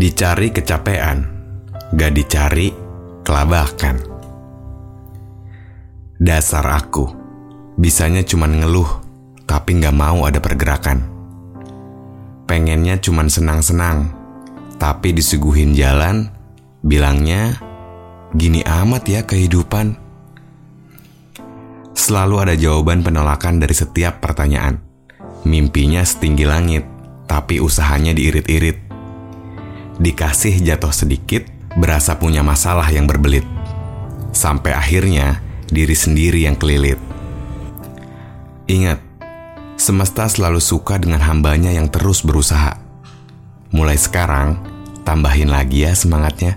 Dicari kecapean, gak dicari kelabakan. Dasar aku, bisanya cuman ngeluh, tapi gak mau ada pergerakan. Pengennya cuman senang-senang, tapi disuguhin jalan, bilangnya gini amat ya kehidupan. Selalu ada jawaban penolakan dari setiap pertanyaan. Mimpinya setinggi langit, tapi usahanya diirit-irit dikasih jatuh sedikit, berasa punya masalah yang berbelit. Sampai akhirnya diri sendiri yang kelilit. Ingat, semesta selalu suka dengan hambanya yang terus berusaha. Mulai sekarang, tambahin lagi ya semangatnya.